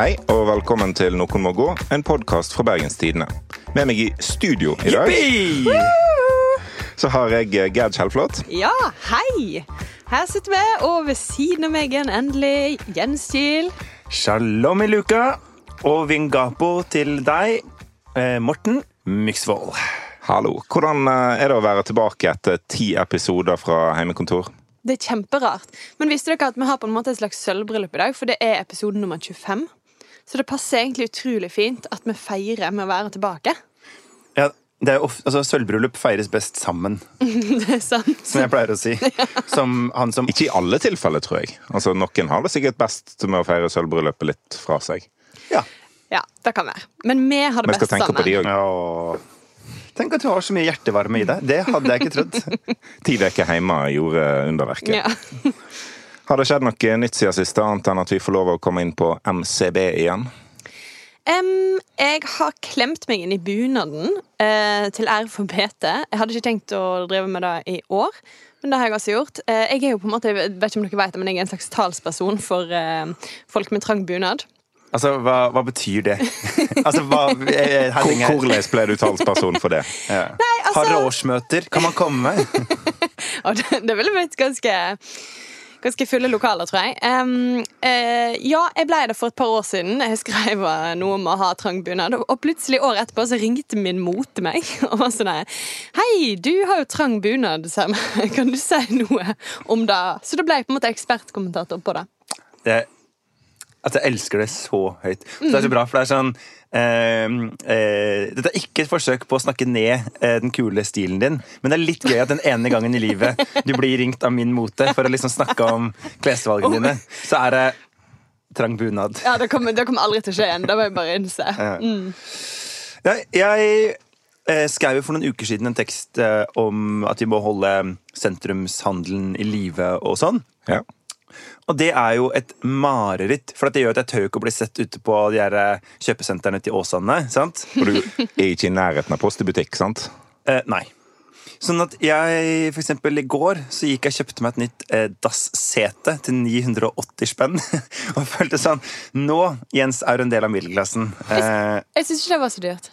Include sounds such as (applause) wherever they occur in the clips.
Hei og velkommen til Noen må gå, en podkast fra Bergenstidene. Med meg i studio i dag så har jeg eh, Gerd Kjellflot. Ja, hei! Her sitter vi, og ved siden av meg igjen endelig Jens Kiel. Shalom i luka og vingapo til deg, eh, Morten Myksvold. Hallo. Hvordan eh, er det å være tilbake etter ti episoder fra heimekontor? Det er kjemperart. Men visste dere at vi har på en måte et slags sølvbryllup i dag? For det er episode nummer 25. Så det passer egentlig utrolig fint at vi feirer med å være tilbake. Ja, det er ofte, altså, Sølvbryllup feires best sammen, (laughs) Det er sant. som jeg pleier å si. (laughs) Som han som Ikke i alle tilfeller, tror jeg. Altså, Noen har det sikkert best med å feire sølvbryllupet litt fra seg. Ja. Ja, det kan være. Men vi har det best sammen. Vi skal tenke på de òg. Tenk at du har så mye hjertevarme i deg. Det hadde jeg ikke trodd. (laughs) Ti uker hjemme gjorde underverket. Ja. Har det skjedd noe nytt siden sist, annet enn at vi får lov å komme inn på MCB igjen? Um, jeg har klemt meg inn i bunaden uh, til ære for BT. Jeg hadde ikke tenkt å drive med det i år, men det har jeg altså gjort. Uh, jeg er jo på en måte, jeg vet ikke om dere vet det, men jeg er en slags talsperson for uh, folk med trang bunad. Altså, hva, hva betyr det? (laughs) altså, hva jeg- Hvordan ble du talsperson for det? (laughs) ja. altså- Har dere årsmøter? Kan man komme? (laughs) Det, det ville blitt ganske Ganske fulle lokaler, tror jeg. Um, uh, ja, jeg ble det for et par år siden. Jeg skrev noe om å ha trang bunad. Og plutselig året etterpå så ringte min mote meg (laughs) og var sånn Hei, du har jo trang bunad, Sam. (laughs) Kan du si noe om det? Så da ble jeg på en måte ekspertkommentator på det. det, altså, jeg elsker det så høyt. Det er så bra, for det er sånn Dette er ikke et forsøk på å snakke ned eh, den kule stilen din, men det er litt gøy at den ene gangen i livet du blir ringt av min mote for å liksom snakke om klesvalgene dine, så er det trang bunad. Ja, Det kommer, det kommer aldri til å skje igjen. Det må jeg bare innse. Ja, jeg eh, skrev for noen uker siden en tekst eh, om at vi må holde sentrumshandelen i live og sånn. Ja. Og det er jo et mareritt, for det gjør at jeg tør ikke å bli sett ute på de her eh, kjøpesentrene til Åsane. sant? Og du er ikke i nærheten av postebutikk, sant? Eh, nei. Sånn at jeg, for eksempel i går, så gikk jeg og kjøpte meg et nytt eh, dassete til 980 spenn. (laughs) og følte sånn Nå, Jens, er du en del av middelklassen. Eh, Jeg syns ikke det var så dyrt.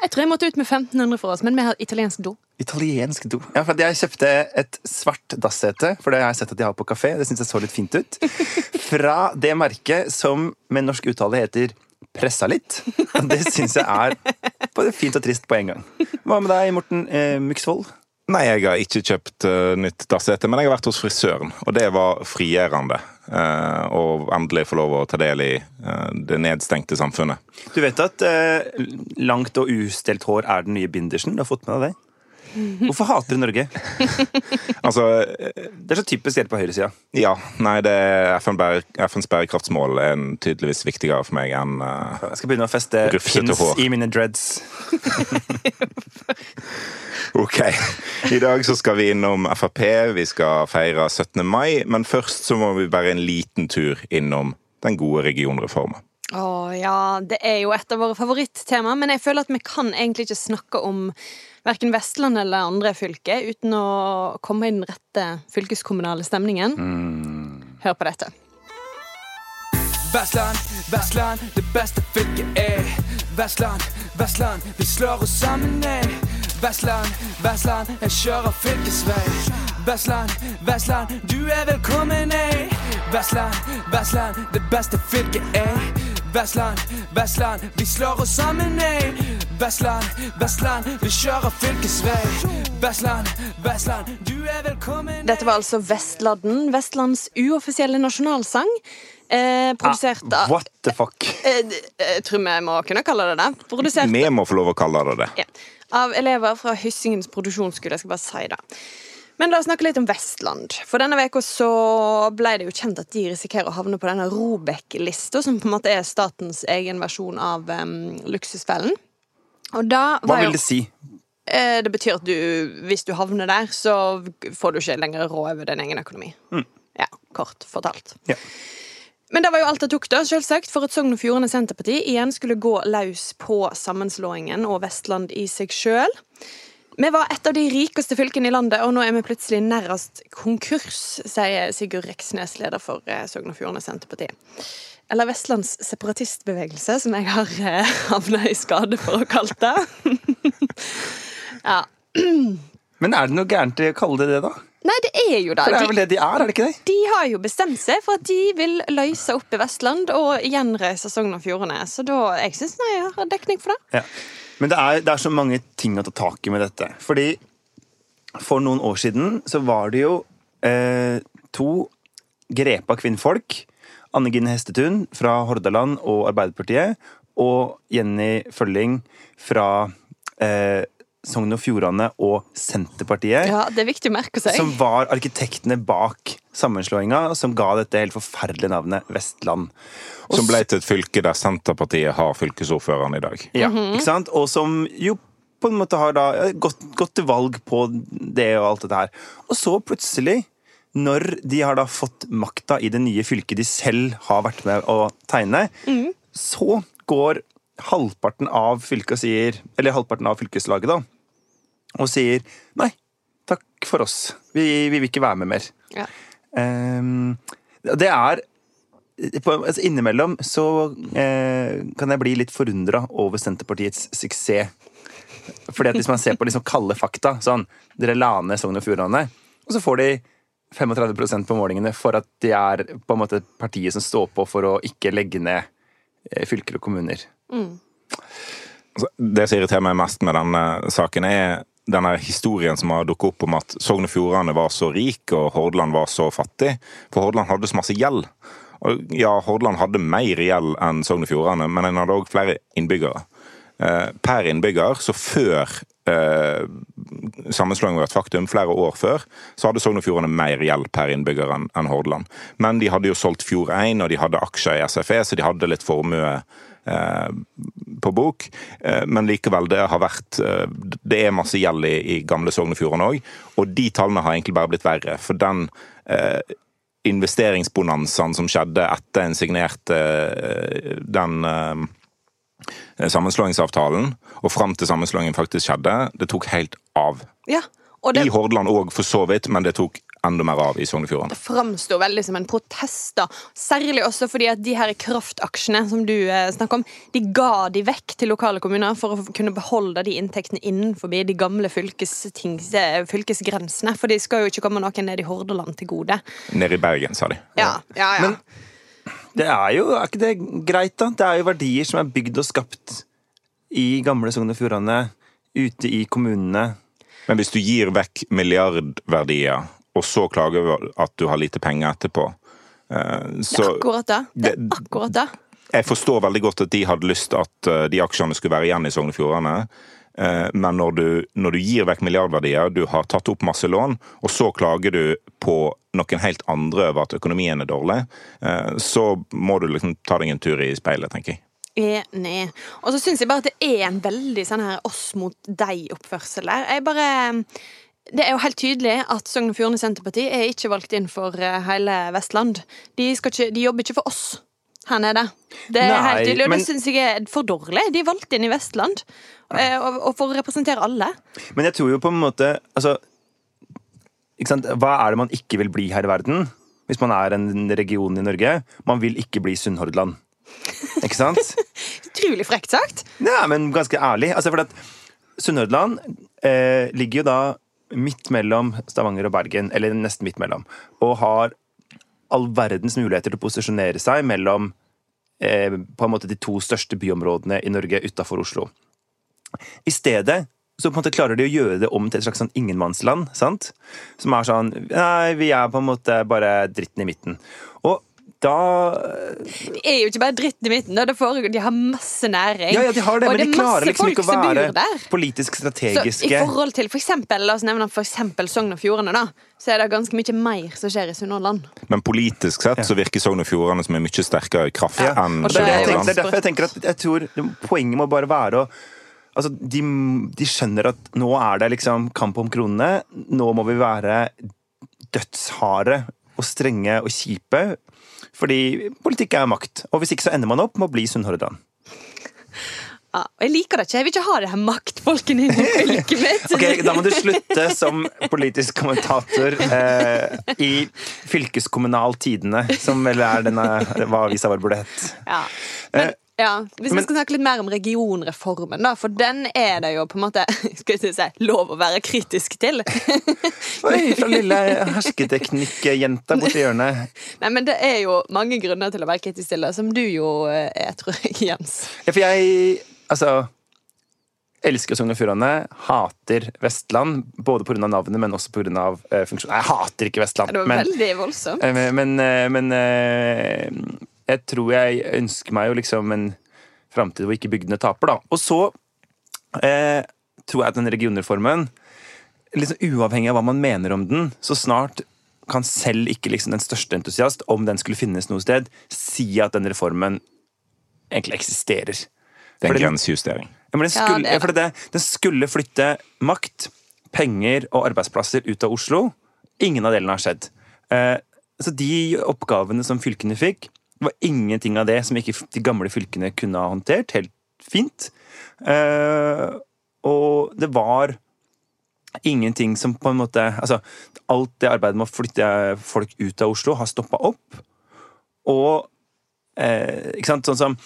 Jeg tror jeg måtte ut med 1500 for oss, men vi har italiensk do. italiensk do. Ja, for jeg kjøpte et svart dassete, for det har jeg sett at de har på kafé. Det syns jeg så litt fint ut. (laughs) Fra det merket som med norsk uttale heter Pressa litt. Og det syns jeg er både fint og trist på en gang. Hva med deg, Morten eh, Myksvold? Nei, jeg har ikke kjøpt uh, nytt dassete, men jeg har vært hos frisøren, og det var frigjørende. Å endelig få lov å ta del i uh, det nedstengte samfunnet. Du vet at langt og ustelt hår er den nye bindersen? Du har fått med deg det? Hvorfor hater du Norge? (laughs) Altså, Det er så typisk dere på høyresida. ja, nei, det er FN bære, FNs bærekraftsmål er en tydeligvis viktigere for meg enn uh, Jeg skal begynne å feste pins i mine dreads. (laughs) Ok. I dag så skal vi innom Frp, vi skal feire 17. mai, men først så må vi bare en liten tur innom den gode regionreformen. Å ja, det er jo et av våre favorittema, men jeg føler at vi kan egentlig ikke snakke om verken Vestland eller andre fylker uten å komme i den rette fylkeskommunale stemningen. Hør på dette. Vestland, Vestland, det beste fylket er Vestland, Vestland, vi slår oss sammen ned Vestland, Vestland, jeg kjører fylkesvei Vestland, Vestland, du er velkommen ei. Vestland, Vestland, det beste fylket er Vestland, Vestland, vi slår oss sammen ned Vestland, Vestland, vi kjører fylkesvei Vestland, Vestland, du er velkommen Dette var altså Vestladden, Vestlands uoffisielle nasjonalsang. Eh, produsert av What the fuck? eh, Jeg tror vi må kunne kalle det det. Produsert Vi må få lov å kalle det det. ja, av elever fra Hyssingens produksjonsskole. Jeg skal bare si det. Men la oss snakke litt om Vestland. For denne veka så ble det jo kjent at de risikerer å havne på denne Robek-lista, som på en måte er statens egen versjon av um, Luksusfellen. Hva vil det si? eh, Det betyr at du, hvis du havner der, så får du ikke lenger råd over din egen økonomi. Ja, kort fortalt. Ja. Men det var jo alt det tok, da, selvsagt, for at Sogn og Fjordane Senterparti igjen skulle gå løs på sammenslåingen og Vestland i seg sjøl. Vi var et av de rikeste fylkene i landet, og nå er vi plutselig nærmest konkurs, sier Sigurd Reksnes, leder for eh, Sogn og Fjordane Senterparti. eller Vestlands separatistbevegelse, som jeg har eh, (laughs) havna i skade for å kalle det. (laughs) ja. Men er det noe gærent i å kalle det det, da? Nei, det er jo det. For det er vel det de er, er det ikke det? de har jo bestemt seg for at de vil løse opp i Vestland og gjenreise Sogn og Fjordane. Så da, jeg syns jeg har dekning for det. Ja. Men det er, det er så mange ting å ta tak i med dette. Fordi for noen år siden så var det jo eh, to grepa kvinnfolk. Anne Gine Hestetun fra Hordaland og Arbeiderpartiet. Og Jenny Følling fra eh, Sogn og Fjordane og Senterpartiet. Ja, Det er viktig å merke seg. Som var arkitektene bak sammenslåinga, som ga dette helt forferdelige navnet Vestland. Og Som ble til et fylke der Senterpartiet har fylkesordføreren i dag. Ja, ikke sant? Og som jo på en måte har da gått, gått til valg på det og alt dette her. Og så plutselig, når de har da fått makta i det nye fylket de selv har vært med å tegne, så går halvparten av fylket sier Eller halvparten av fylkeslaget, da, og sier nei, takk for oss. Vi, vi vil ikke være med mer. Ja. Um, det er på, altså Innimellom så eh, kan jeg bli litt forundra over Senterpartiets suksess. Fordi at Hvis man ser på liksom kalde fakta sånn, Dere la ned Sogn og Fjordane, og så får de 35% på målingene for at de er på en måte partiet som står på for å ikke legge ned fylker og kommuner. Mm. Det som irriterer meg mest med denne saken, er denne historien som har dukket opp om at Sogn og Fjordane var så rik og Hordaland var så fattig. For Hordaland hadde så masse gjeld. Og ja, Hordaland hadde mer gjeld enn Sogn og Fjordane, men en hadde òg flere innbyggere. Eh, per innbygger, så før eh, sammenslåingen var et faktum, flere år før, så hadde Sogn og Fjordane mer gjeld per innbygger enn Hordaland. Men de hadde jo solgt Fjord1, og de hadde aksjer i SFE, så de hadde litt formue eh, på bok. Eh, men likevel, det har vært eh, Det er masse gjeld i, i gamle Sogn og Fjordane òg, og de tallene har egentlig bare blitt verre. For den eh, investeringsbonanzaen som skjedde etter en signerte eh, den eh, sammenslåingsavtalen, og fram til sammenslåingen faktisk skjedde, det tok helt av. ja. Det I Hordaland òg, for så vidt, men det tok enda mer av i Sogn og Fjordane. framstår veldig som en protest. da. Særlig også fordi at de her kraftaksjene som du eh, snakker om, de ga de vekk til lokale kommuner for å kunne beholde de inntektene innenfor de gamle eh, fylkesgrensene. For de skal jo ikke komme noen ned i Hordaland til gode. Nede i Bergen, sa de. Ja, ja, ja. Men- Det er jo er ikke det greit, da? Det er jo verdier som er bygd og skapt i gamle Sogn og Fjordane, ute i kommunene. Men hvis du gir vekk milliardverdier, og så klager du at du har lite penger etterpå, så, det er akkurat det. Det er akkurat det. Jeg forstår veldig godt at de hadde lyst at eh, de aksjene skulle være igjen i Sogn og Fjordane. Eh, Men når du, når du gir vekk milliardverdier, du har tatt opp masse lån, og så klager du på noen helt andre over at økonomien er dårlig, eh, så må du liksom ta deg en tur i speilet, tenker jeg. Enig. Og så syns jeg bare at det er en veldig sånn her oss mot deg-oppførsel der. Jeg bare det er jo helt tydelig at Sogn og Fjordane Senterparti er ikke valgt inn for eh, hele Vestland. De, ikke, de jobber ikke for oss her nede. Det er Nei, helt tydelig, og men- det syns jeg er for dårlig. De er valgt inn i Vestland, eh, og, og for å representere alle. Men jeg tror jo på en måte altså, ikke sant? Hva er det man ikke vil bli her i verden? Hvis man er en region i Norge. Man vil ikke bli Sunnhordland. Ikke sant? (laughs) Utrolig frekt sagt. Ja, men ganske ærlig. Altså, for at Sunnhordland eh, ligger jo da midt mellom Stavanger og Bergen, eller nesten midt mellom, og har all verdens muligheter til å posisjonere seg mellom eh, på en måte de to største byområdene i Norge utafor Oslo. I stedet så på en måte klarer de å gjøre det om til et slags sånn ingenmannsland. sant? Som er sånn Nei, vi er på en måte bare dritten i midten. Og da Det er jo ikke bare dritten i midten. Da. Det foregår, de har masse næring. Ja, ja, de har det, og men de er klarer liksom ikke å være politisk Så i forhold til for eksempel, La oss nevne for eksempel Sogn og Fjordane. da Så er det ganske mye mer som skjer i Sunnhordland. Men politisk sett så virker Sogn og Fjordane som en mye sterkere kraft Ja, enn Sunnhordland. det, det, det er derfor jeg tenker at jeg tror Poenget må bare være å Altså, de, de skjønner at nå er det liksom kamp om kronene. Nå må vi være dødsharde og strenge og kjipe. Fordi politikk er makt. Og hvis ikke så ender man opp med å bli Sunnhordland. Ja, jeg liker det ikke. Jeg vil ikke ha det her maktfolkene i fylket mitt. Ok, Da må du slutte som politisk kommentator eh, i Fylkeskommunal Tidende, som vel er denne, hva avisa vår burde hett. Ja. Men, ja, hvis vi skal snakke litt mer om regionreformen, da, for den er det jo på en måte (laughs) skal jeg si, lov å være kritisk til. (laughs) Oi, fra lille hersketeknikkjenta borti hjørnet. (laughs) Nei, men det er jo mange grunner til å være kritisk til det, som du jo eh, er, tror jeg, Jens. Ja, for jeg altså elsker Sogn og Fjordane, hater Vestland. Både pga. navnet, men også pga. Uh, funksjonen. Nei, Jeg hater ikke Vestland, Det var men, veldig voldsomt. men, men, eh, men eh, jeg tror jeg ønsker meg jo liksom en framtid hvor ikke bygdene taper, da. Og så eh, tror jeg at den regionreformen, liksom uavhengig av hva man mener om den, så snart kan selv ikke liksom den største entusiast, om den skulle finnes noe sted, si at den reformen egentlig eksisterer. Det er en grensejustering. ja, men den Ja, skulle, det ja, fordi det, den skulle flytte makt, penger og arbeidsplasser ut av Oslo. Ingen av delene har skjedd. Eh, så de oppgavene som fylkene fikk, var ingenting av det som ikke de gamle fylkene kunne ha håndtert helt fint. Eh, og det var ingenting som på en måte Altså, alt det arbeidet med å flytte folk ut av Oslo har stoppa opp. Og eh, Ikke sant, sånn som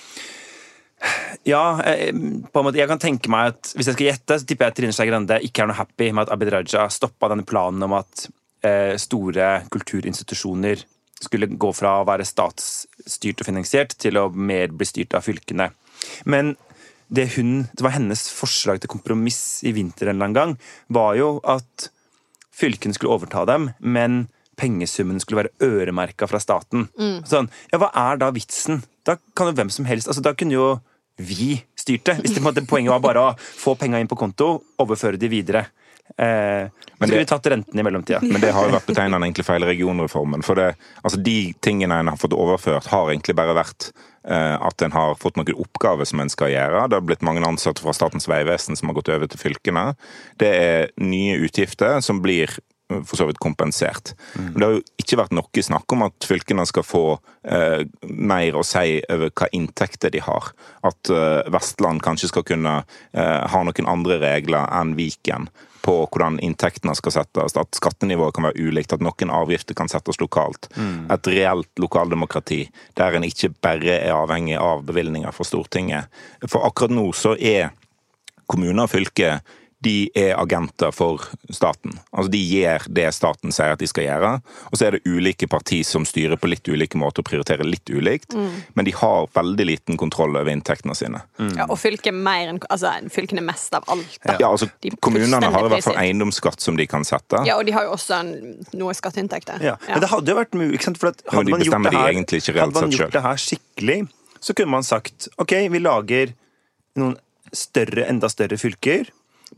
ja, eh, på en måte, jeg kan tenke meg at hvis jeg skal gjette, så tipper jeg at Trine Skei Grande ikke er noe happy med at Abid Raja stoppa denne planen om at eh, store kulturinstitusjoner skulle gå fra å være statsstyrt og finansiert til å mer bli styrt av fylkene. Men det, hun, det var hennes forslag til kompromiss i vinter en eller annen gang, var jo at fylkene skulle overta dem, men pengesummen skulle være øremerka fra staten. Sånn, ja, hva er da vitsen? Da kan jo hvem som helst altså Da kunne jo vi styrt det. Hvis det måte, poenget var bare å få penga inn på konto, overføre de videre. Eh, Men skulle det- tatt renten i mellomtida. Men det har jo vært betegnende egentlig feil regionreformen. For det, altså de tingene en har fått overført, har egentlig bare vært eh, at en har fått noen oppgaver som en skal gjøre. Det har blitt mange ansatte fra Statens vegvesen som har gått over til fylkene. Det er nye utgifter som blir eh, for så vidt kompensert. Men det har jo ikke vært noe snakk om at fylkene skal få eh, mer å si over hva inntekter de har. At eh, Vestland kanskje skal kunne eh, ha noen andre regler enn Viken på hvordan inntektene skal settes, at skattenivået kan være ulikt, at noen avgifter kan settes lokalt. Et reelt lokaldemokrati der en ikke bare er avhengig av bevilgninger fra Stortinget. For akkurat nå så er kommuner og fylker de er agenter for staten. Altså De gjør det staten sier at de skal gjøre. Og så er det ulike partier som styrer på litt ulike måter og prioriterer litt ulikt. Men de har veldig liten kontroll over inntektene sine. Ja, og fylket mer enn altså, fylkene mest av alt. Da. Ja, altså De Kommunene har i hvert fall eiendomsskatt som de kan sette. Ja, og de har jo også en, noe skatteinntekter. Ja. Men det hadde jo vært mulig, ikke sant? For at hadde de man gjort her, egentlig ikke reelt hadde man sett gjort det her skikkelig, så kunne man sagt ok, vi lager noen større, enda større fylker.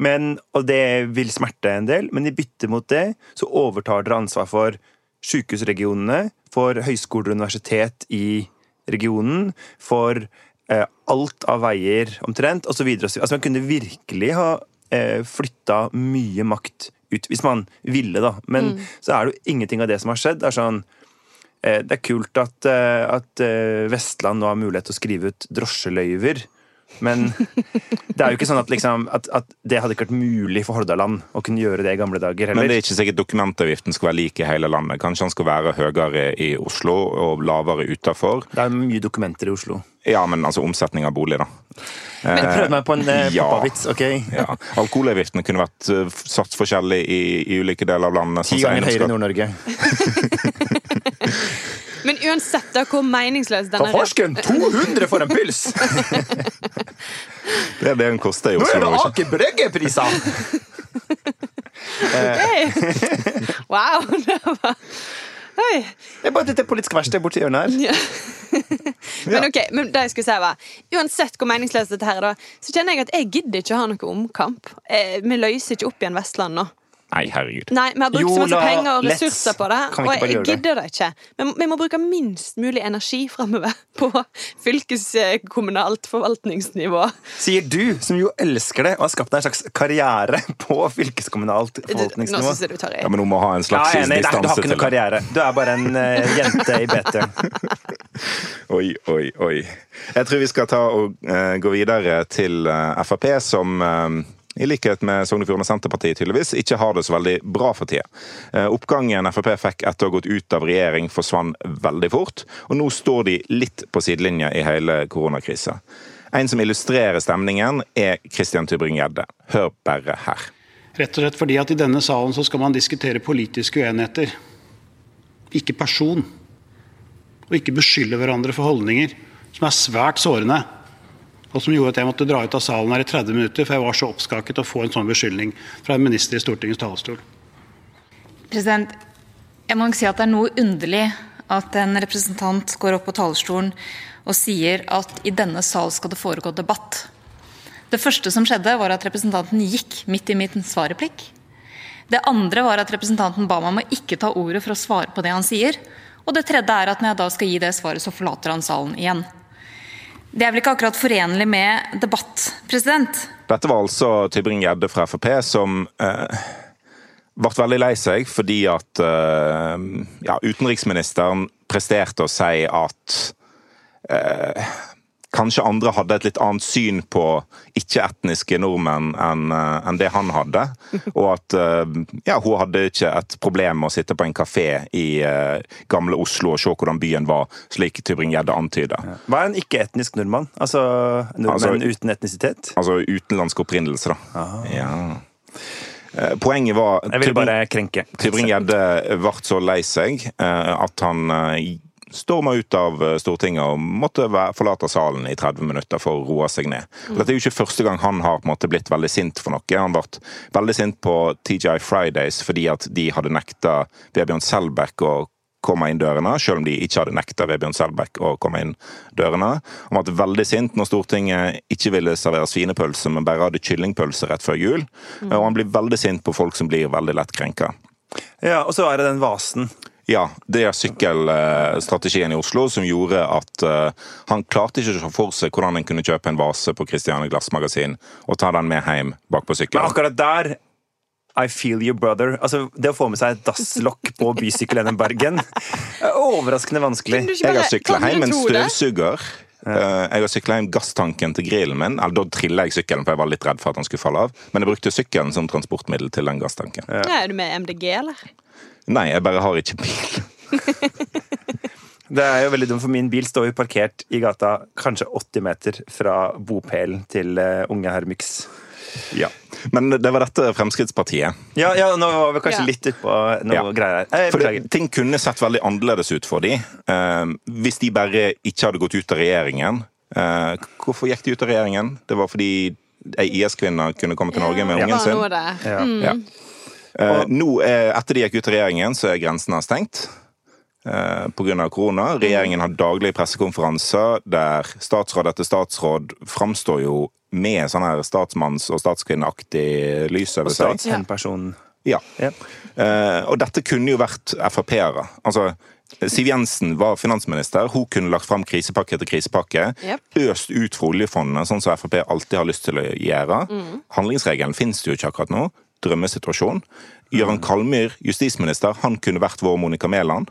Men, og det vil smerte en del, men i bytte mot det så overtar dere ansvar for sykehusregionene, for høyskoler og universitet i regionen, for eh, alt av veier omtrent, osv. Altså, man kunne virkelig ha eh, flytta mye makt ut, hvis man ville, da. Men så er det jo ingenting av det som har skjedd. Det er sånn eh, det er kult at, eh, at eh, Vestland nå har mulighet til å skrive ut drosjeløyver. Men det er jo ikke sånn at, liksom, at, at det hadde ikke vært mulig for Hordaland å kunne gjøre det i gamle dager Men det er ikke sikkert dokumentavgiften skal være lik i hele landet. Kanskje den skal være høyere i Oslo og lavere utafor. Det er mye dokumenter i Oslo. Ja, men altså omsetning av bolig, da. Jeg prøvde meg på en eh, ja. pappavits. ok? Ja. Alkoholavgiftene kunne vært eh, satt forskjellig i, i ulike deler av landet. Ti sånn ganger høyere i. Nord-Norge. (laughs) Men uansett da hvor meningsløs denne Farsken! 200 for en pils! (laughs) Det er det den koster i Nå er det? Aker Brygge-priser! (laughs) Wow! (laughs) Det var Oi. Det er bare dette politiske verkstedet borti hjørnet her. Men ok, men det jeg skulle si var Uansett hvor meningsløst dette her er, da, så kjenner jeg at jeg gidder ikke ha noe omkamp. Eh, vi løser ikke opp igjen Vestland nå. Nei, herregud. Nei, Vi har brukt så mye penger og ressurser på det, og jeg gidder det ikke. Men vi må bruke minst mulig energi framover (laughs) på fylkeskommunalt forvaltningsnivå. Sier du, som jo elsker det og har skapt deg en slags karriere på fylkeskommunalt forvaltningsnivå. Nå synes jeg du tar i. Ja, men hun må ha en slags ja, er enig. Nei, du har ikke noen noe karriere. Du er bare en uh, jente i BT. (laughs) Oi, oi, oi. Jeg tror vi skal ta og uh, gå videre til uh, Frp, som eh, i likhet med Sogn og Fjordane Senterparti tydeligvis, ikke har det så veldig bra for tida. Eh, oppgangen Frp fikk etter å ha gått ut av regjering, forsvant veldig fort, og nå står de litt på sidelinja i hele koronakrisa. En som illustrerer stemningen, er Christian Tybring-Gjedde. Hør bare her. Rett og slett fordi at i denne salen så skal man diskutere politiske uenigheter, ikke person. Og ikke beskylde hverandre for holdninger som er svært sårende. Og som gjorde at jeg måtte dra ut av salen her i 30 minutter, for jeg var så oppskaket å få en sånn beskyldning fra en minister i Stortingets talerstol. President, jeg må nok si at det er noe underlig at en representant går opp på talerstolen og sier at i denne sal skal det foregå debatt. Det første som skjedde, var at representanten gikk midt i min svarreplikk. Det andre var at representanten ba meg om å ikke ta ordet for å svare på det han sier. Og det tredje er at når jeg da skal gi det svaret, så forlater han salen igjen. Det er vel ikke akkurat forenlig med debatt, president? Dette var altså Tybring-Gjedde fra Frp som eh, ble veldig lei seg fordi at eh, ja, utenriksministeren presterte å si at eh, kanskje andre hadde et litt annet syn på ikke-etniske nordmenn enn en det han hadde. (laughs) Og at eh, ja, hun hadde ikke et problem med å sitte på en kafé i uh, gamle Oslo og se hvordan byen var, slik Tybring-Gjedde antyder. Hva er en ikke-etnisk nordmann? Altså nordmenn Altså- uten etnisitet? Altså utenlandsk opprinnelse, da. Ja. Eh, Poenget var Jeg vil bare krenke. Tybring-Gjedde ble så lei seg eh, at han eh, storma ut av eh, Stortinget og måtte forlate salen i 30 minutter for å roe seg ned. Og Dette er jo ikke første gang han har på en måte blitt veldig sint for noe. Han ble veldig sint på TGI Fridays fordi at de hadde nekta Vebjørn Selbekk å komme inn dørene, selv om de ikke hadde nekta Vebjørn Selbekk å komme inn dørene. Han ble veldig sint når Stortinget ikke ville servere svinepølse, men bare hadde kyllingpølse rett før jul. Og han blir veldig sint på folk som blir veldig lett krenka. Ja, Og så er det den vasen. Ja, det er sykkelstrategien i Oslo som gjorde at eh, han klarte ikke å se for seg hvordan en kunne kjøpe en vase på Christiane Glassmagasin og ta den med hjem bakpå sykkelen. Men akkurat der I feel you, brother. Altså, Det å få med seg et dasslokk på bysykkelen Bergen er overraskende vanskelig. Jeg har sykla hjem en støvsuger. Eh, Jeg har sykla hjem gasstanken til grillen min. Eller Da trilla jeg sykkelen, for jeg var litt redd for at den skulle falle av. Men jeg brukte sykkelen som transportmiddel til den gasstanken. Ja, er du med MDG, eller? Nei, jeg bare har ikke bil. (laughs) Det er jo veldig dumt, for min bil står jo parkert i gata kanskje 80 meter fra bopelen til eh, unge herr Myx. Ja. Men det var dette Fremskrittspartiet. Ja, ja, nå var vi kanskje Ja. litt utpå noe Ja. greier. Eh, For det, ting kunne sett veldig annerledes ut for dem eh, hvis de bare ikke hadde gått ut av regjeringen. Eh, hvorfor gikk de ut av regjeringen? Det var fordi ei IS-kvinne kunne komme til Norge med Det ungen var sin. noe der. Ja. Eh, nå, eh, etter de gikk ut av regjeringen, så er grensene stengt. Eh, Pga. korona. Regjeringen har daglige pressekonferanser der statsråd etter statsråd framstår jo med sånn her statsmanns- og statskvinneaktig lys over Og seg. statshemperson. Ja. Ja. Uh, og dette kunne jo vært Frp-ere. Altså, Siv Jensen var finansminister. Hun kunne lagt fram krisepakke etter krisepakke. Yep. Øst ut fra oljefondet, sånn som Frp alltid har lyst til å gjøre. Mm. Handlingsregelen finnes det jo ikke akkurat nå. Drømmesituasjon. Gøran Kalmyr, justisminister, han kunne vært vår Monica Mæland.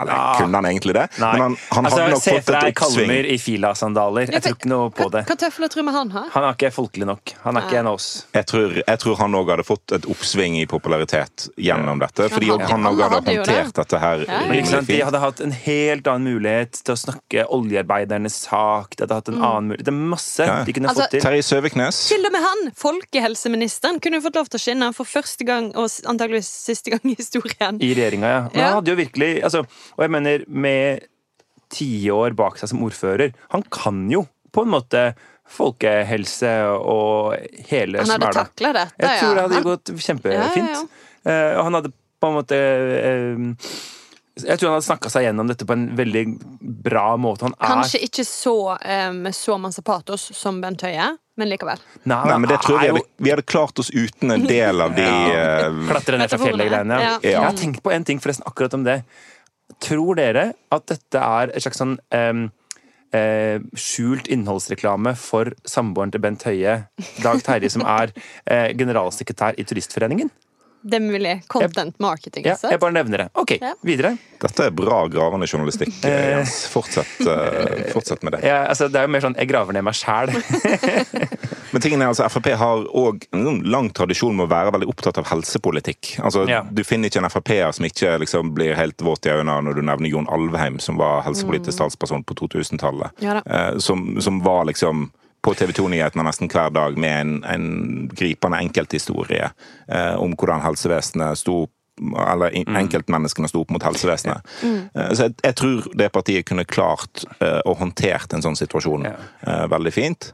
Eller Ja. kunne han egentlig det? Nei. Men han, han altså, hadde nok Se fått for deg et oppsving. Kalmer i filasandaler. Jeg tror ikke noe på det. Hva tøfler tror vi han har? Han er ikke folkelig nok. Han er ikke en av oss. Jeg tror, jeg tror han òg hadde fått et oppsving i popularitet gjennom dette. Fordi Han hadde- han òg hadde hadde jo det. håndtert dette her Ja, ja. Rimelig fint. De hadde hatt en helt annen mulighet til å snakke oljearbeidernes sak. De hadde hatt en annen mulighet. Det er masse Ja. de kunne Altså, fått til. Terje Søviknes. Til og med han, folkehelseministeren, kunne fått lov til å skinne for første gang og antageligvis siste gang i historien. I regjeringa, ja. Men Ja. han hadde jo virkelig altså, Og jeg mener, med tiår bak seg som ordfører Han kan jo på en måte folkehelse og hele Han hadde smæla. takla dette, Jeg tror det hadde Han- gått kjempefint. Ja, ja, ja. og han hadde på en måte eh, Jeg tror han hadde snakka seg gjennom dette på en veldig bra måte. Han er Kanskje ikke så med med så masse patos som Bent Høie, men likevel. Nei, Nei, men det tror jeg vi hadde, vi hadde klart oss uten en del av de (laughs) eh, Klatre ned fra fjellet-greiene. Ja. Jeg har tenkt på en ting forresten akkurat om det. Tror dere at dette er et slags sånn em, eh, skjult innholdsreklame for samboeren til Bent Høie, Dag Terje, som er eh, generalsekretær i Turistforeningen? Det er mulig. Content marketing. Ja, altså. jeg bare nevner det. Ok, Ja. videre. Dette er bra gravende journalistikk, eh, Jens. Fortsett, uh, fortsett med det. Ja, altså, det er jo mer sånn jeg graver ned meg sjæl. (laughs) Men tingen er altså, Frp har òg en lang tradisjon med å være veldig opptatt av helsepolitikk. Altså, Ja. Du finner ikke en Frp-er som ikke liksom, blir helt våt i øynene når du nevner Jon Alvheim, som var helsepolitisk talsperson på 2000-tallet. Ja eh, som, som var liksom på TV 2-nyhetene nesten hver dag med en, en gripende enkelthistorie eh, om hvordan helsevesenet sto eller enkeltmenneskene sto opp mot helsevesenet. Mm. Så jeg, jeg tror det partiet kunne klart og å håndtert en sånn situasjon Ja. uh, veldig fint.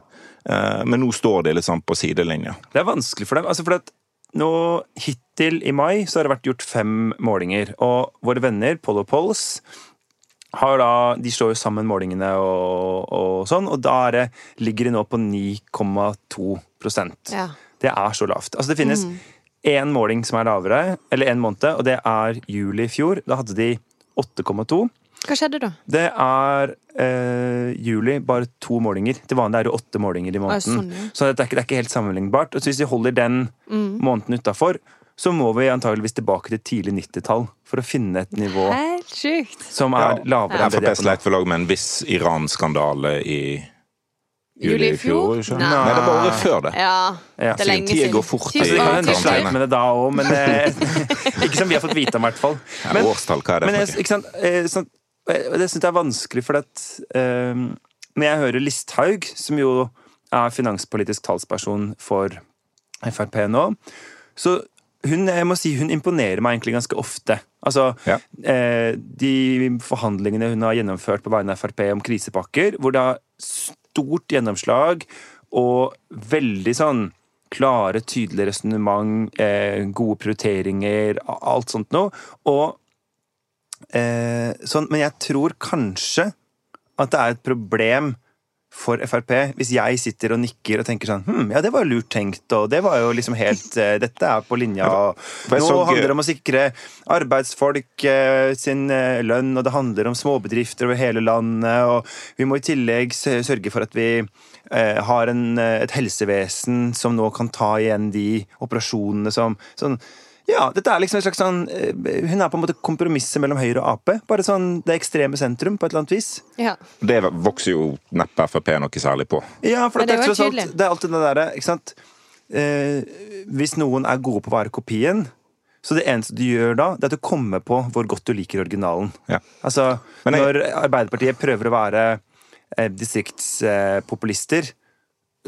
Uh, Men nå står de sånn på sidelinja. Det er vanskelig for dem. altså for at nå Hittil i mai så har det vært gjort fem målinger. Og våre venner, Polo Polls, har da, de slår jo sammen målingene og, og sånn, og da er det, ligger de nå på 9,2 Ja. Det er så lavt. Altså Det finnes én måling som er lavere, eller én måned, og det er juli i fjor. Da hadde de 8,2. Hva skjedde da? Det er eh, juli, bare to målinger. Til vanlig er det åtte målinger i måneden. sånn, ja. Så det er, ikke, det er ikke helt sammenlignbart. Og så hvis de holder den måneden utafor, så må vi antageligvis tilbake til tidlig 90-tall for å finne et nivå Helt sykt. som er lavere enn det de Frp er på nå. med en viss Iran-skandale i juli i fjor? ikke? Nei. Nei, det var året før det. Ja, Ja. det er lenge Tida går fort Altså, Så det kan hende de sleit med det da òg, men (laughs) ikke som vi har fått vite om, i hvert fall. Ja, årstall, hva er det Men for ikke sant, eh, sånn, eh, det syns jeg er vanskelig, for at um, når jeg hører Listhaug, som jo er finanspolitisk talsperson for Frp nå, så hun, jeg må si, hun imponerer meg egentlig ganske ofte. Altså, Ja. eh, De forhandlingene hun har gjennomført på vegne av Frp om krisepakker, hvor det har stort gjennomslag og veldig sånn klare, tydelige resonnement, eh, gode prioriteringer, alt sånt noe. Og eh, sånn, Men jeg tror kanskje at det er et problem for Frp hvis jeg sitter og nikker og tenker sånn hm, ja, det var lurt tenkt, og det var jo liksom helt uh, Dette er på linja. Nå så- handler det om å sikre arbeidsfolk uh, sin uh, lønn, og det handler om småbedrifter over hele landet, og vi må i tillegg sørge for at vi har en, et helsevesen som nå kan ta igjen de operasjonene som sånn, ja, dette er liksom en slags sånn eh, Hun er på en måte kompromisset mellom Høyre og Ap. Bare sånn det ekstreme sentrum, på et eller annet vis. Ja. Det vokser jo neppe Frp noe særlig på. Ja, for det, det er alt, det er alltid det derre, ikke sant eh, Hvis noen er gode på å være kopien, så det eneste du gjør da, det er at du kommer på hvor godt du liker originalen. Ja. Altså, jeg- når Arbeiderpartiet prøver å være eh, distriktspopulister,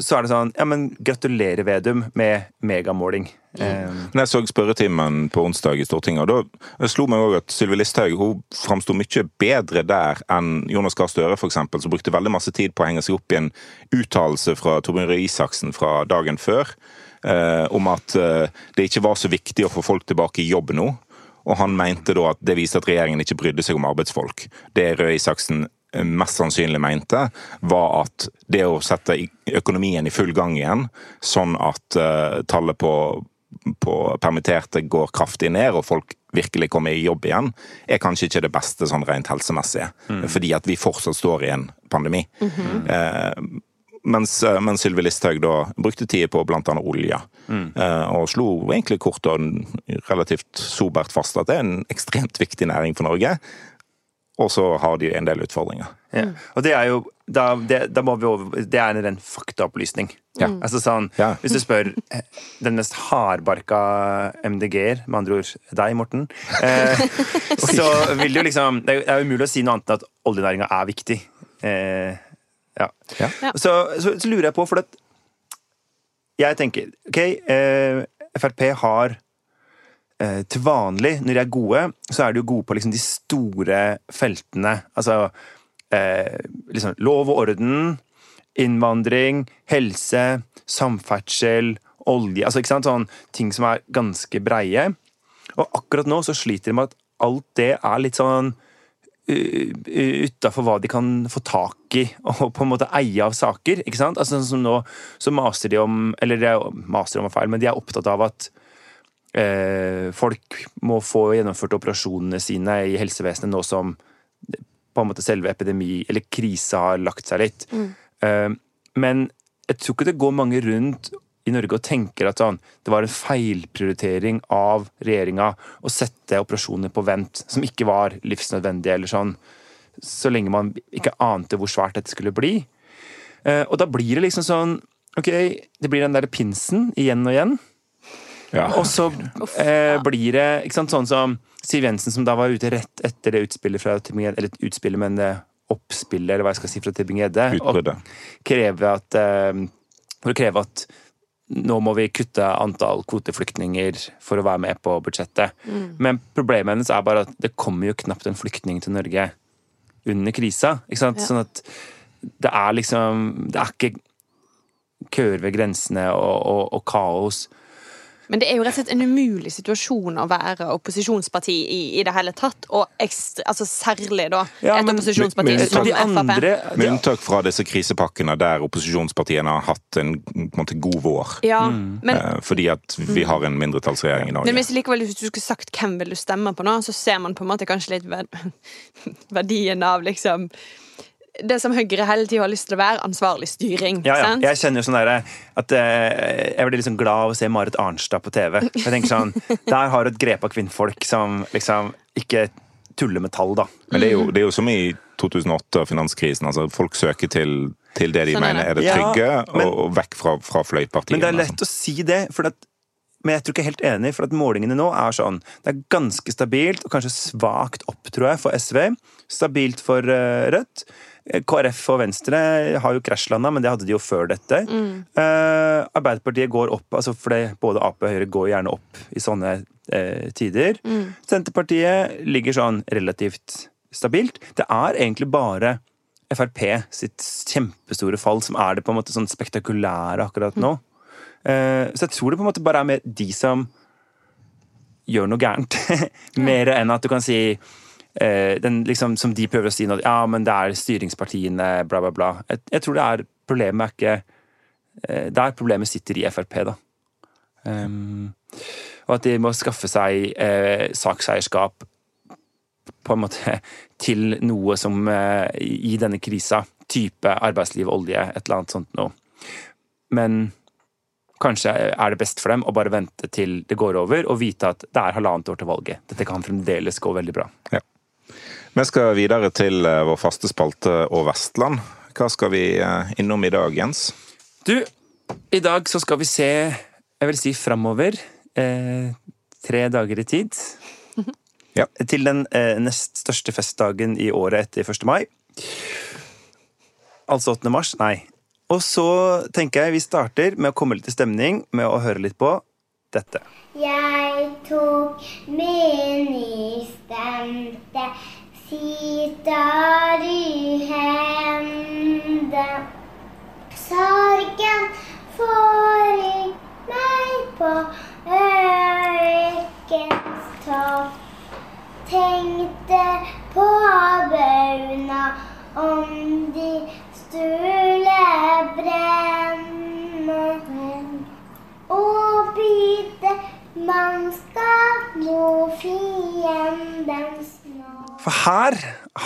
så er det sånn Ja, men gratulerer, Vedum, med megamåling. Eh, Men jeg så spørretimen på onsdag i Stortinget, og da slo meg også at Sylvi Listhaug hun framsto mye bedre der enn Jonas Gahr Støre, f.eks., som brukte veldig masse tid på å henge seg opp i en uttalelse fra Torbjørn Røe Isaksen fra dagen før, eh, om at eh, det ikke var så viktig å få folk tilbake i jobb nå. Og han mente da at det viste at regjeringen ikke brydde seg om arbeidsfolk. Det Røe Isaksen eh, mest sannsynlig mente, var at det å sette økonomien i full gang igjen, sånn at uh, tallet på på permitterte går kraftig ned, og folk virkelig kommer i jobb igjen, er kanskje ikke det beste sånn rent helsemessig. Fordi at vi fortsatt står i en pandemi. Mm mens, eh, mens Sylvi Listhaug da brukte tid på annet olje. Eh, og slo egentlig kort og relativt sobert fast at det er en ekstremt viktig næring for Norge. Og så har de en del utfordringer. Ja. Og det er jo da, det, da må vi over, det er en ren faktaopplysning. Ja. Altså sånn, Ja. Hvis du spør eh, den mest hardbarka MDG-er, med andre ord deg, Morten, eh, (laughs) så vil det jo liksom Det er det umulig å si noe annet enn at oljenæringa er viktig. Eh, ja. Ja. Så, så, så lurer jeg på, for at jeg tenker OK, eh, Frp har eh, til vanlig, når de er gode, så er de jo gode på liksom de store feltene. Altså eh, liksom lov og orden, innvandring, helse, samferdsel, olje Altså ikke sant, sånn ting som er ganske breie. Og akkurat nå så sliter de med at alt det er litt sånn utafor hva de kan få tak i og på en måte eie av saker. ikke sant? Altså sånn som Nå så maser de om Eller de er- maser om er feil, men de er opptatt av at eh, folk må få gjennomført operasjonene sine i helsevesenet nå som på en måte selve epidemi eller krise har lagt seg litt. Eh, men jeg tror ikke det går mange rundt i Norge og tenker at sånn, det var en feilprioritering av regjeringa å sette operasjoner på vent som ikke var livsnødvendige, eller sånn, så lenge man ikke ante hvor svært dette skulle bli. Eh, og da blir det liksom sånn Ok, det blir den derre pinsen igjen og igjen. Ja. Og så eh, blir det ikke sant, sånn som Siv Jensen, som da var ute rett etter det utspillet fra Tybring-Gjedde, eller utspillet, men det oppspillet, eller hva jeg skal si, fra Tybring-Gjedde. og kreve at eh, For å kreve at nå må vi kutte antall kvoteflyktninger for å være med på budsjettet. Men problemet hennes er bare at det kommer jo knapt en flyktning til Norge under krisa. Ikke sant? Ja. Sånn at det er liksom Det er ikke køer ved grensene og, og, og kaos. Men det er jo rett og slett en umulig situasjon å være opposisjonsparti i i det hele tatt. Og ekstra, altså særlig da Ja, et men- opposisjonsparti men- men som de Frp. Med unntak fra disse krisepakkene der opposisjonspartiene har hatt en, en måte, god vår. Ja, Mm. men, Eh, Fordi at vi har en mindretallsregjering i men Norge. hvis, likevel, hvis du skulle sagt hvem vil du stemme på nå, så ser man på en måte kanskje litt (laughs) verdien av liksom det som Høyre hele tida har lyst til å være, ansvarlig styring. Ja, ja. sant? Jeg kjenner jo sånn der, at eh, jeg blir liksom glad av å se Marit Arnstad på TV. Jeg tenker sånn, (laughs) Der har du et grep av kvinnfolk som liksom ikke tuller med tall, da. Men det er jo, det er jo som i 2008 og finanskrisen. altså Folk søker til, til det de Sånn er mener er det Ja, trygge, men- og, og vekk fra, fra fløypartiene. Men det er lett å si det, for at, men jeg tror ikke jeg er helt enig, for at målingene nå er sånn Det er ganske stabilt, og kanskje svakt opp, tror jeg, for SV. Stabilt for uh, Rødt. KrF og Venstre har jo krasjlanda, men det hadde de jo før dette. Eh, Arbeiderpartiet går opp, altså for både Ap og Høyre går gjerne opp i sånne eh, tider. Senterpartiet ligger sånn relativt stabilt. Det er egentlig bare Frp sitt kjempestore fall som er det på en måte sånn spektakulære akkurat nå. Eh, så jeg tror det på en måte bare er mer de som gjør noe gærent. (laughs) mer enn at du kan si den, liksom, Som de prøver å si nå, ja, men det er styringspartiene, bla, bla, bla. Jeg, jeg tror det er problemet er ikke eh, Der problemet sitter i Frp, da. Um, og at de må skaffe seg eh, sakseierskap på en måte (laughs) til noe som eh, i denne krisa, type arbeidsliv, olje, et eller annet sånt noe. Men kanskje er det best for dem å bare vente til det går over, og vite at det er halvannet år til valget. Dette kan fremdeles gå veldig bra. Vi skal videre til eh, vår faste spalte og Vestland. Hva skal vi eh, innom i dag, Jens? Du, i dag så skal vi se, jeg vil si framover, eh, tre dager i tid. Ja. Til den eh, nest største festdagen i året etter 1. mai. Altså 8. mars? Nei. Og så tenker jeg vi starter med å komme litt i stemning med å høre litt på dette. Jeg tok min nystemte sitar i hende. Sorgen i meg på ørkens topp. Tenkte på bauna om de skulle brenne. Og bite mannskap mot fiendens. For her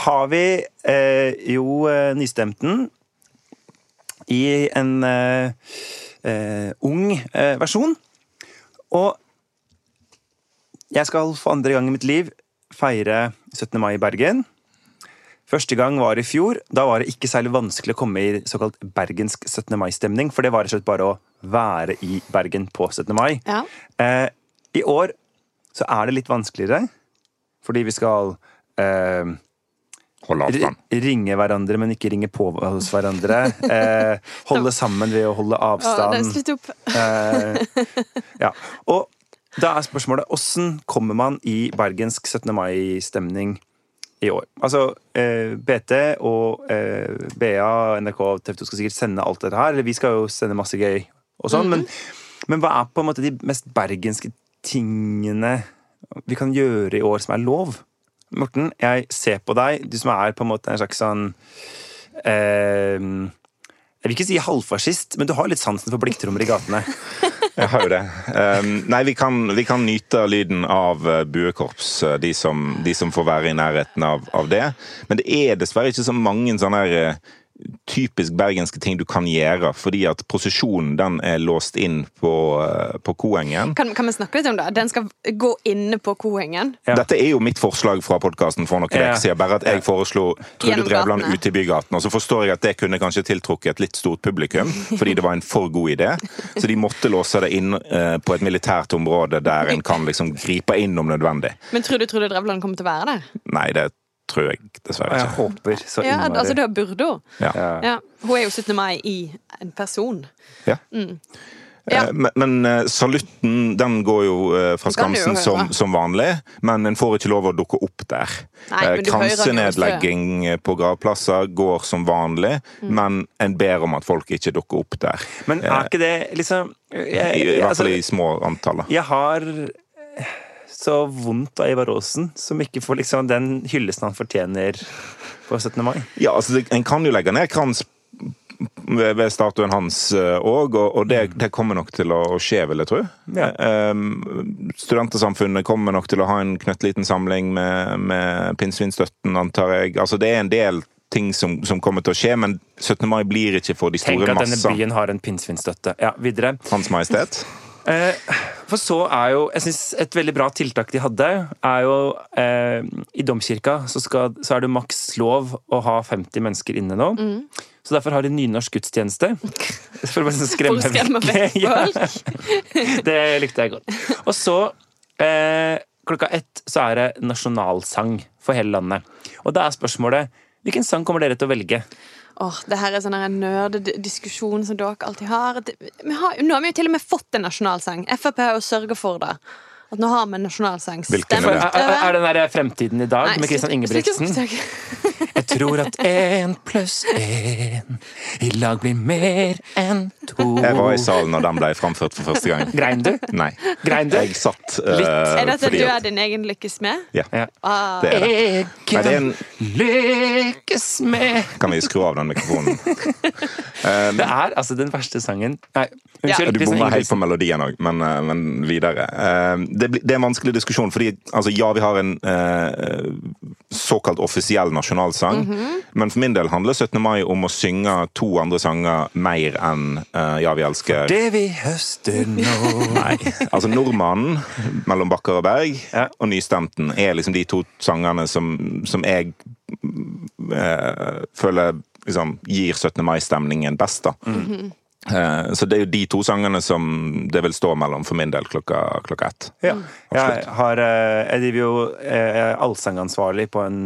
har vi eh, jo eh, nystemten i en eh, eh, ung eh, versjon. Og jeg skal for andre gang i mitt liv feire 17. mai i Bergen. Første gang var i fjor. Da var det ikke særlig vanskelig å komme i såkalt bergensk 17. mai-stemning, for det var rett og slett bare å være i Bergen på 17. mai. Ja. Eh, I år så er det litt vanskeligere, fordi vi skal eh, Holde avstand. ringe hverandre, men ikke ringe på hos hverandre. (laughs) Eh, holde sammen ved å holde avstand. slutt opp. Eh, ja. Og da er spørsmålet hvordan kommer man i bergensk 17. mai-stemning i år? Altså, eh, BT og eh, BA, NRK og TV 2 skal sikkert sende alt dette her. Eller vi skal jo sende masse gøy og sånn, men, men hva er på en måte de mest bergenske tingene vi kan gjøre i år som er lov? Morten, jeg ser på deg, du som er på en måte en slags sånn eh, Jeg vil ikke si halvfascist, men du har litt sansen for blikktrommer i gatene. (laughs) Jeg har jo det. Um, nei, vi kan, vi kan nyte lyden av uh, buekorps, uh, de som, de som får være i nærheten av, av det. Men det er dessverre ikke så mange sånne her, typisk bergenske ting du kan gjøre, fordi at posisjonen den er låst inn på, eh, på Koengen. Kan, kan vi snakke litt om det? Den skal gå inne på Koengen. Ja. Dette er jo mitt forslag fra podkasten for noen Ja. uker siden. Bare at jeg foreslo Trude Drevland ute i bygaten. Og så forstår jeg at det kunne kanskje tiltrukket et litt stort publikum, (laughs) fordi det var en for god idé. Så de måtte låse det inn eh, på et militært område der en kan liksom gripe inn om nødvendig. Men tror du Trude Drevland kommer til å være der? Nei, det tror jeg dessverre ikke. Jeg håper så Ja, altså det burde hun. Ja. Ja. Ja. Hun er jo 17. mai i en person. Ja. Ja. Eh, Men, men eh, salutten den går jo eh, fra Skamsen jo som, som vanlig, men en får ikke lov å dukke opp der. Nei, Kransenedlegging på gravplasser går som vanlig, Mm. men en ber om at folk ikke dukker opp der. Men er ikke det liksom I, jeg, i hvert fall altså, i små antall. jeg har så vondt av Ivar Aasen, som ikke får liksom den hyllesten han fortjener på 17. mai. Ja, altså, En kan jo legge ned krans ved, statuen hans òg, og, og det, det kommer nok til å skje, vil jeg tro. Ja. Um, Studentersamfunnet kommer nok til å ha en knøttliten samling med, med pinnsvinstøtten, antar jeg. Altså, det er en del ting som, som kommer til å skje, men 17. mai blir ikke for de store massene. Tenk at denne masser. byen har en pinnsvinstøtte. Ja, videre. Hans Majestet. Eh, for så er jo Jeg synes et veldig bra tiltak de hadde, er jo eh, I domkirka så, skal, så er det maks lov å ha 50 mennesker inne nå. Så derfor har de nynorsk gudstjeneste. (laughs) For å bare sånn skremme skremme vekk (laughs) Ja. Det likte jeg godt. Og så, eh, klokka ett, så er det nasjonalsang for hele landet. Og da er spørsmålet hvilken sang kommer dere til å velge? Åh, det her er sånn en nerdediskusjon som dere alltid har. Vi har. Nå har vi jo til og med fått en nasjonalsang. Frp har jo sørga for det. At nå har vi en nasjonalsang. Hvilken er er, er, den der Fremtiden i dag Nei, med Christian slutt- Ingebrigtsen? Tror at én pluss én i lag blir mer enn to. Jeg var i salen når den ble framført for første gang. Grein du? Nei. Grein du? Jeg satt uh, Litt. Er dette fordi du er din egen lykkes med? Ja, Ja. Ah, det er det. Egen Nei, det er en lykkes med Kan vi skru av den mikrofonen? (laughs) Det er altså den verste sangen Nei, Ja. Du bommer helt på melodien òg, men, eh, men videre. Uh, Det, det er en vanskelig diskusjon, fordi altså, ja, vi har en uh, såkalt offisiell nasjonalsang, men for min del handler 17. mai om å synge to andre sanger mer enn uh, Ja, vi elsker for Det vi høster nå (laughs) Nei. Altså Nordmannen mellom Bakker og Berg Ja. og Nystemten er liksom de to sangene som, som jeg uh, føler liksom gir 17. mai-stemningen best, da. Eh, så det er jo de to sangene som det vil stå mellom for min del klokka, klokka ett. Ja. Jeg, har, jeg driver jo jeg er allsangansvarlig på en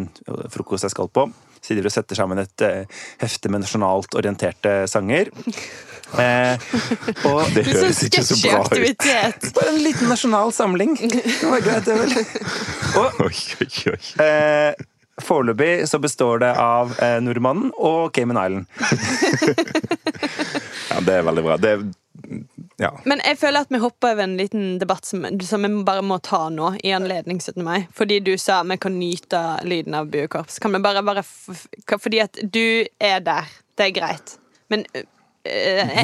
frokost jeg skal på. Så jeg driver og setter sammen et eh, hefte med nasjonalt orienterte sanger. Eh, og (laughs) Det høres ikke så bra ut. (laughs) Bare en liten nasjonal samling. (laughs) Det var greit, det vel. Og Oi, oi, oi. eh, foreløpig så består det av eh, Nordmannen og Cayman Island. Ja, det er veldig bra. Det er, ja. Men jeg føler at vi hopper over en liten debatt som, som vi bare må ta nå, i anledning 17. mai. Fordi du sa vi kan nyte lyden av buekorps. Kan vi bare, bare f f- Fordi at du er der. Det er greit. Men øh,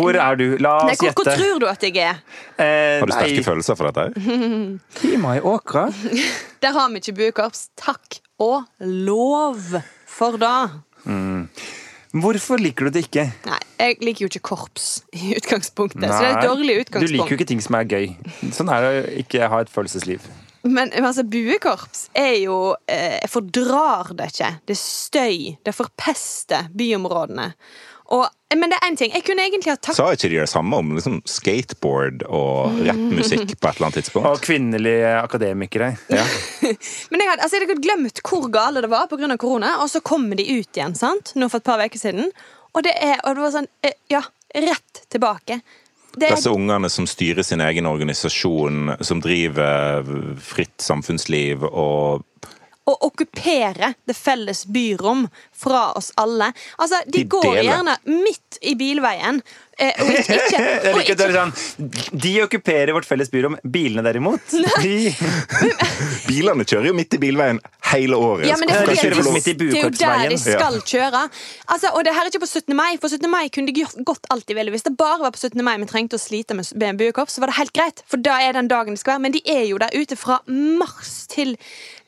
Hvor er du? La oss hvor, hvor gjette. tror du at jeg er? Eh, Har du sterke nei, følelser for dette? (laughs) Klima i åkra. (laughs) Der har vi ikke buekorps. Takk og lov for det. Hvorfor liker du det ikke? Nei, jeg liker jo ikke korps i utgangspunktet. Så det er et dårlig utgangspunkt. Du liker jo ikke ting som er gøy. Sånn er det å ikke ha et følelsesliv. Men altså, buekorps er jo eh, Jeg fordrar det ikke. Det er støy. Det forpester byområdene. Og, men det er én ting. Jeg kunne egentlig ha tatt Sa ikke de det samme om liksom, skateboard og rappmusikk på et eller annet tidspunkt? Og kvinnelige akademikere. Ja. (laughs) Men jeg hadde, altså, jeg hadde glemt hvor gale det var pga. korona, og så kommer de ut igjen sant? nå for et par uker siden. Og det, er, og det var sånn eh, Ja, rett tilbake. Det er, Disse ungene som styrer sin egen organisasjon, som driver fritt samfunnsliv og å okkupere det felles byrom fra oss alle. Altså, De, De går deler. gjerne midt i bilveien. Eh, og ikke, ikke, (laughs) Jeg og liker at det ikke er sånn De okkuperer vårt felles byrom. Bilene derimot (laughs) de, (laughs) Bilene kjører jo midt i bilveien hele året. Ja, men det er, fordi det, at vel de- midt i det er jo der de skal kjøre. Altså, og det her er ikke på 17. mai, for 17. mai kunne de gått alt de ville. Hvis det bare var på 17. mai vi trengte å slite med med buekorps, så var det helt greit. For da er den dagen det skal være. Men de er jo der ute fra mars til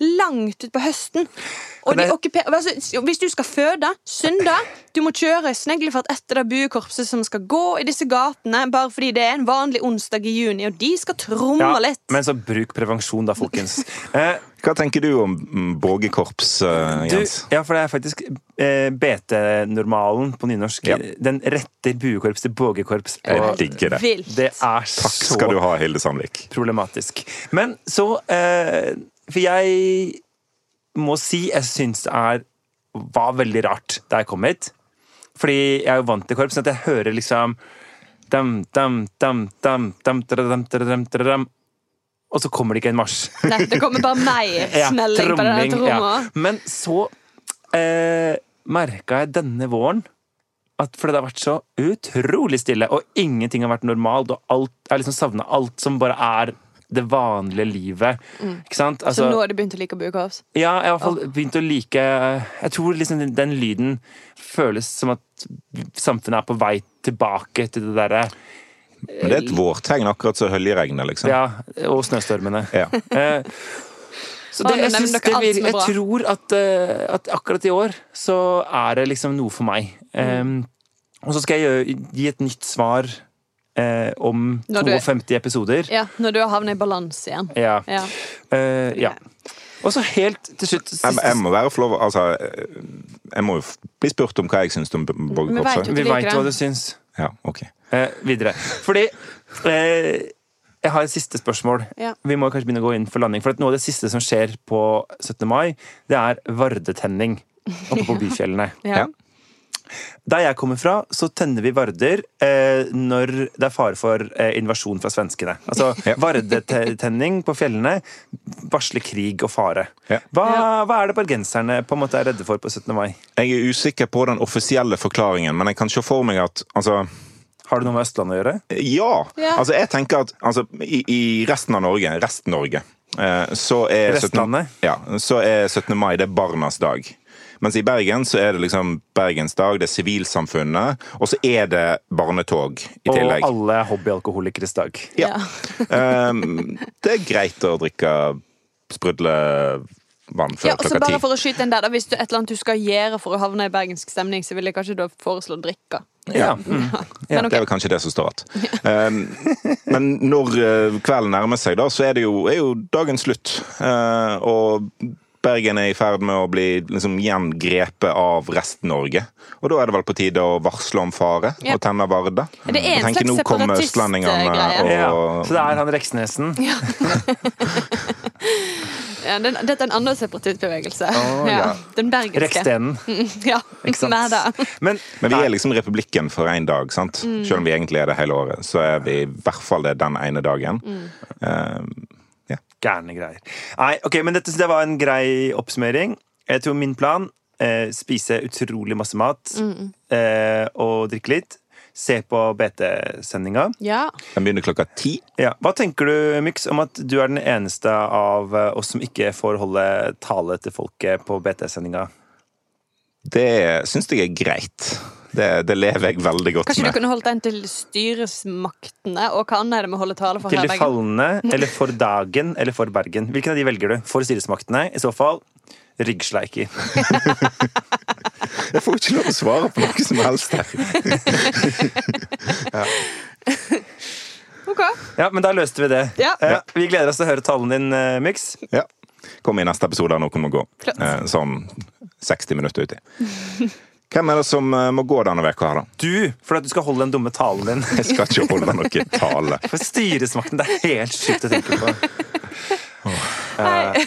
langt utpå høsten. Og de okkuper, altså, hvis du skal føde søndag, du må kjøre sneglefart etter det buekorpset som skal gå i disse gatene, bare fordi det er en vanlig onsdag i juni, og de skal tromme Ja, litt. men så bruk prevensjon, da, folkens. (laughs) Eh, Hva tenker du om mm, Bågekorps, Jens? du, Jens? ja, for det er faktisk eh, BT-normalen på nynorsk. Ja. Den retter buekorps til bågekorps. Jeg på- digger det. Vilt. Det er Takk skal du ha, Hilde Sandvik. problematisk. Men så eh, For jeg må si jeg syns det er var veldig rart da jeg kom hit. Fordi jeg er jo vant til korps, sånn at jeg hører liksom dam, dam, dam, dam, dam, dam, dam, dam, Og så kommer det ikke en marsj. Nei, det kommer bare mer (laughs) Ja, på tromming, tromma. ja. Men så eh, merka jeg denne våren at fordi det har vært så utrolig stille, og ingenting har vært normalt, og alt, jeg har liksom savna alt som bare er det vanlige livet. Ikke sant? Så Altså, nå har du begynt å like buekorps? ja, jeg har i hvert fall begynt å like Jeg tror liksom den, den lyden føles som at samfunnet er på vei tilbake til det derre Men det er et vårtegn, akkurat som høljeregnet, liksom. Ja, og snøstormene. Ja. (laughs) Eh, så det, jeg, synes det vir- jeg tror at, eh, at akkurat i år så er det liksom noe for meg. Mm. Eh, og så skal jeg gjøre, gi et nytt svar eh, om Når du- 52 episoder. Ja, når du har havnet i balanse igjen. Ja. Ja. Uh, ja. Og så helt til slutt Jeg, jeg må være få lov Altså, jeg må jo bli spurt om hva jeg syns om Vi vet jo. Vi veit hva du syns. Ja, ok. Eh, videre. Fordi eh, jeg har et siste spørsmål. Ja. Vi må kanskje begynne å gå inn for landing. For at noe av det siste som skjer på 17. mai, det er vardetenning oppe på (laughs) byfjellene. Ja. Der jeg kommer fra, så tenner vi varder eh, når det er fare for eh, invasjon fra svenskene. Altså (laughs) Ja. vardetenning på fjellene varsler krig og fare. Ja. Hva, hva er det bergenserne på en måte er redde for på 17. mai? Jeg er usikker på den offisielle forklaringen, men jeg kan se for meg at altså, Har det noe med Østlandet å gjøre? Ja! Ja. Altså, jeg tenker at altså, i, i resten av Norge, Rest-Norge, eh, så er 17. Ja, så er 17. mai det er barnas dag. Mens i Bergen så er det liksom Bergens dag, det er sivilsamfunnet, og så er det barnetog i tillegg. Og alle er hobbyalkoholikeres dag. Ja. Um, (laughs) det er greit å drikke sprudlevann før Ja, og så bare for å skyte den der, da, Hvis du et eller annet du skal gjøre for å havne i bergensk stemning, så vil jeg kanskje da foreslå drikke. Ja. Men Det er vel kanskje det som står igjen. Um, men når eh, kvelden nærmer seg, da, så er det jo, er jo dagen slutt. Uh, og Bergen er i ferd med å bli liksom, gjengrepet av Rest-Norge. Og da er det vel på tide å varsle om fare Ja. og tenne varde. Det er en tenker, slags separatistgreie. separatist-greie. og Ja, så det er han Reksnesen. (laughs) Ja, den, dette er en annen separatistbevegelse. Oh, ja. ja. Den bergenske. Rekstenen. (laughs) Ja, Ikke sant? mer. Men, Men vi er liksom republikken for én dag, sant? Mm. Selv om vi egentlig er det hele året. Så er vi i hvert fall det den ene dagen. Mm. Um, Gærne greier. Nei, ok, men dette det var en grei oppsummering. Jeg tror min plan eh, spise utrolig masse mat eh, og drikke litt. Se på BT-sendinga. Ja. den begynner klokka ti. Ja. Hva tenker du, Myx, om at du er den eneste av eh, oss som ikke får holde tale til folket på BT-sendinga? Det syns jeg er greit. Det, det lever jeg veldig godt Kanskje du kunne holdt den til styresmaktene? Og hva annet er det med å holde tale for Til her, de Bergen? falne, eller for dagen, eller for Bergen? Hvilken av de velger du? For styresmaktene? I så fall ryggsleiki. (laughs) Jeg får ikke lov å svare på noe som helst her. (laughs) Ok. Ja, men da løste vi det. Ja. Eh, vi gleder oss til å høre talen din, eh, Myx. Ja. Kom i neste episode av Noen må gå. Flott. Eh, Sånn 60 minutter uti. Hvem er det som eh, må gå denne veka her, da? Du, for at du skal holde den dumme talen din. Jeg skal ikke holde noen (laughs) tale. For styresmakten, det er helt sjukt å tenke på. Nei,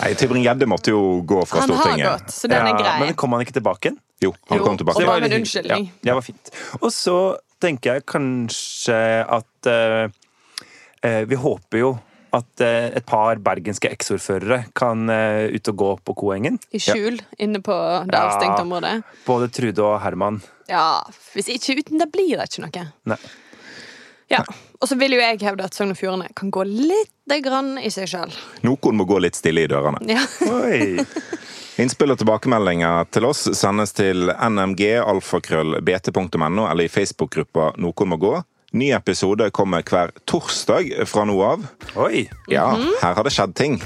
Nei, Tybring-Gjedde måtte jo gå fra han har gått, så den er grei. men kom han ikke tilbake igjen? Jo, han Jo, kom tilbake. og det var en unnskyldning. Ja, det var fint. Og så tenker jeg kanskje at uh, uh, Vi håper jo at eh, et par bergenske eksordførere kan eh, ut og gå på Koengen. I skjul inne på det Ja. området. Både Trude og Herman. Ja, Hvis ikke uten det blir det ikke noe. Nei. Ja. Og så vil jo jeg hevde at Sogn og Fjordane kan gå litt grann i seg sjøl. Noen må gå litt stille i dørene. Ja. Oi. (laughs) Innspill og tilbakemeldinger til oss sendes til nmg.alfakrøll.bt.no eller i Facebook-gruppa Noen må gå. Ny episode kommer hver torsdag fra nå av. Oi. Ja, her har det skjedd ting.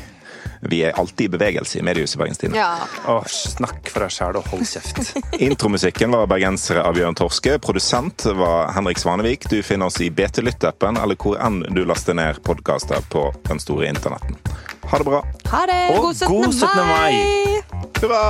Vi er alltid i bevegelse i mediehuset Bergenstidene. ja. Åh, snakk for deg sjæl og hold kjeft. (laughs) Intromusikken var bergensere av Bjørn Torske. Produsent var Henrik Svanevik. Du finner oss i BT Lytt-appen eller hvor enn du laster ned podkaster på den store internetten. Ha det bra. Ha det! Og God 17. god 17. mai. mai! Hurra!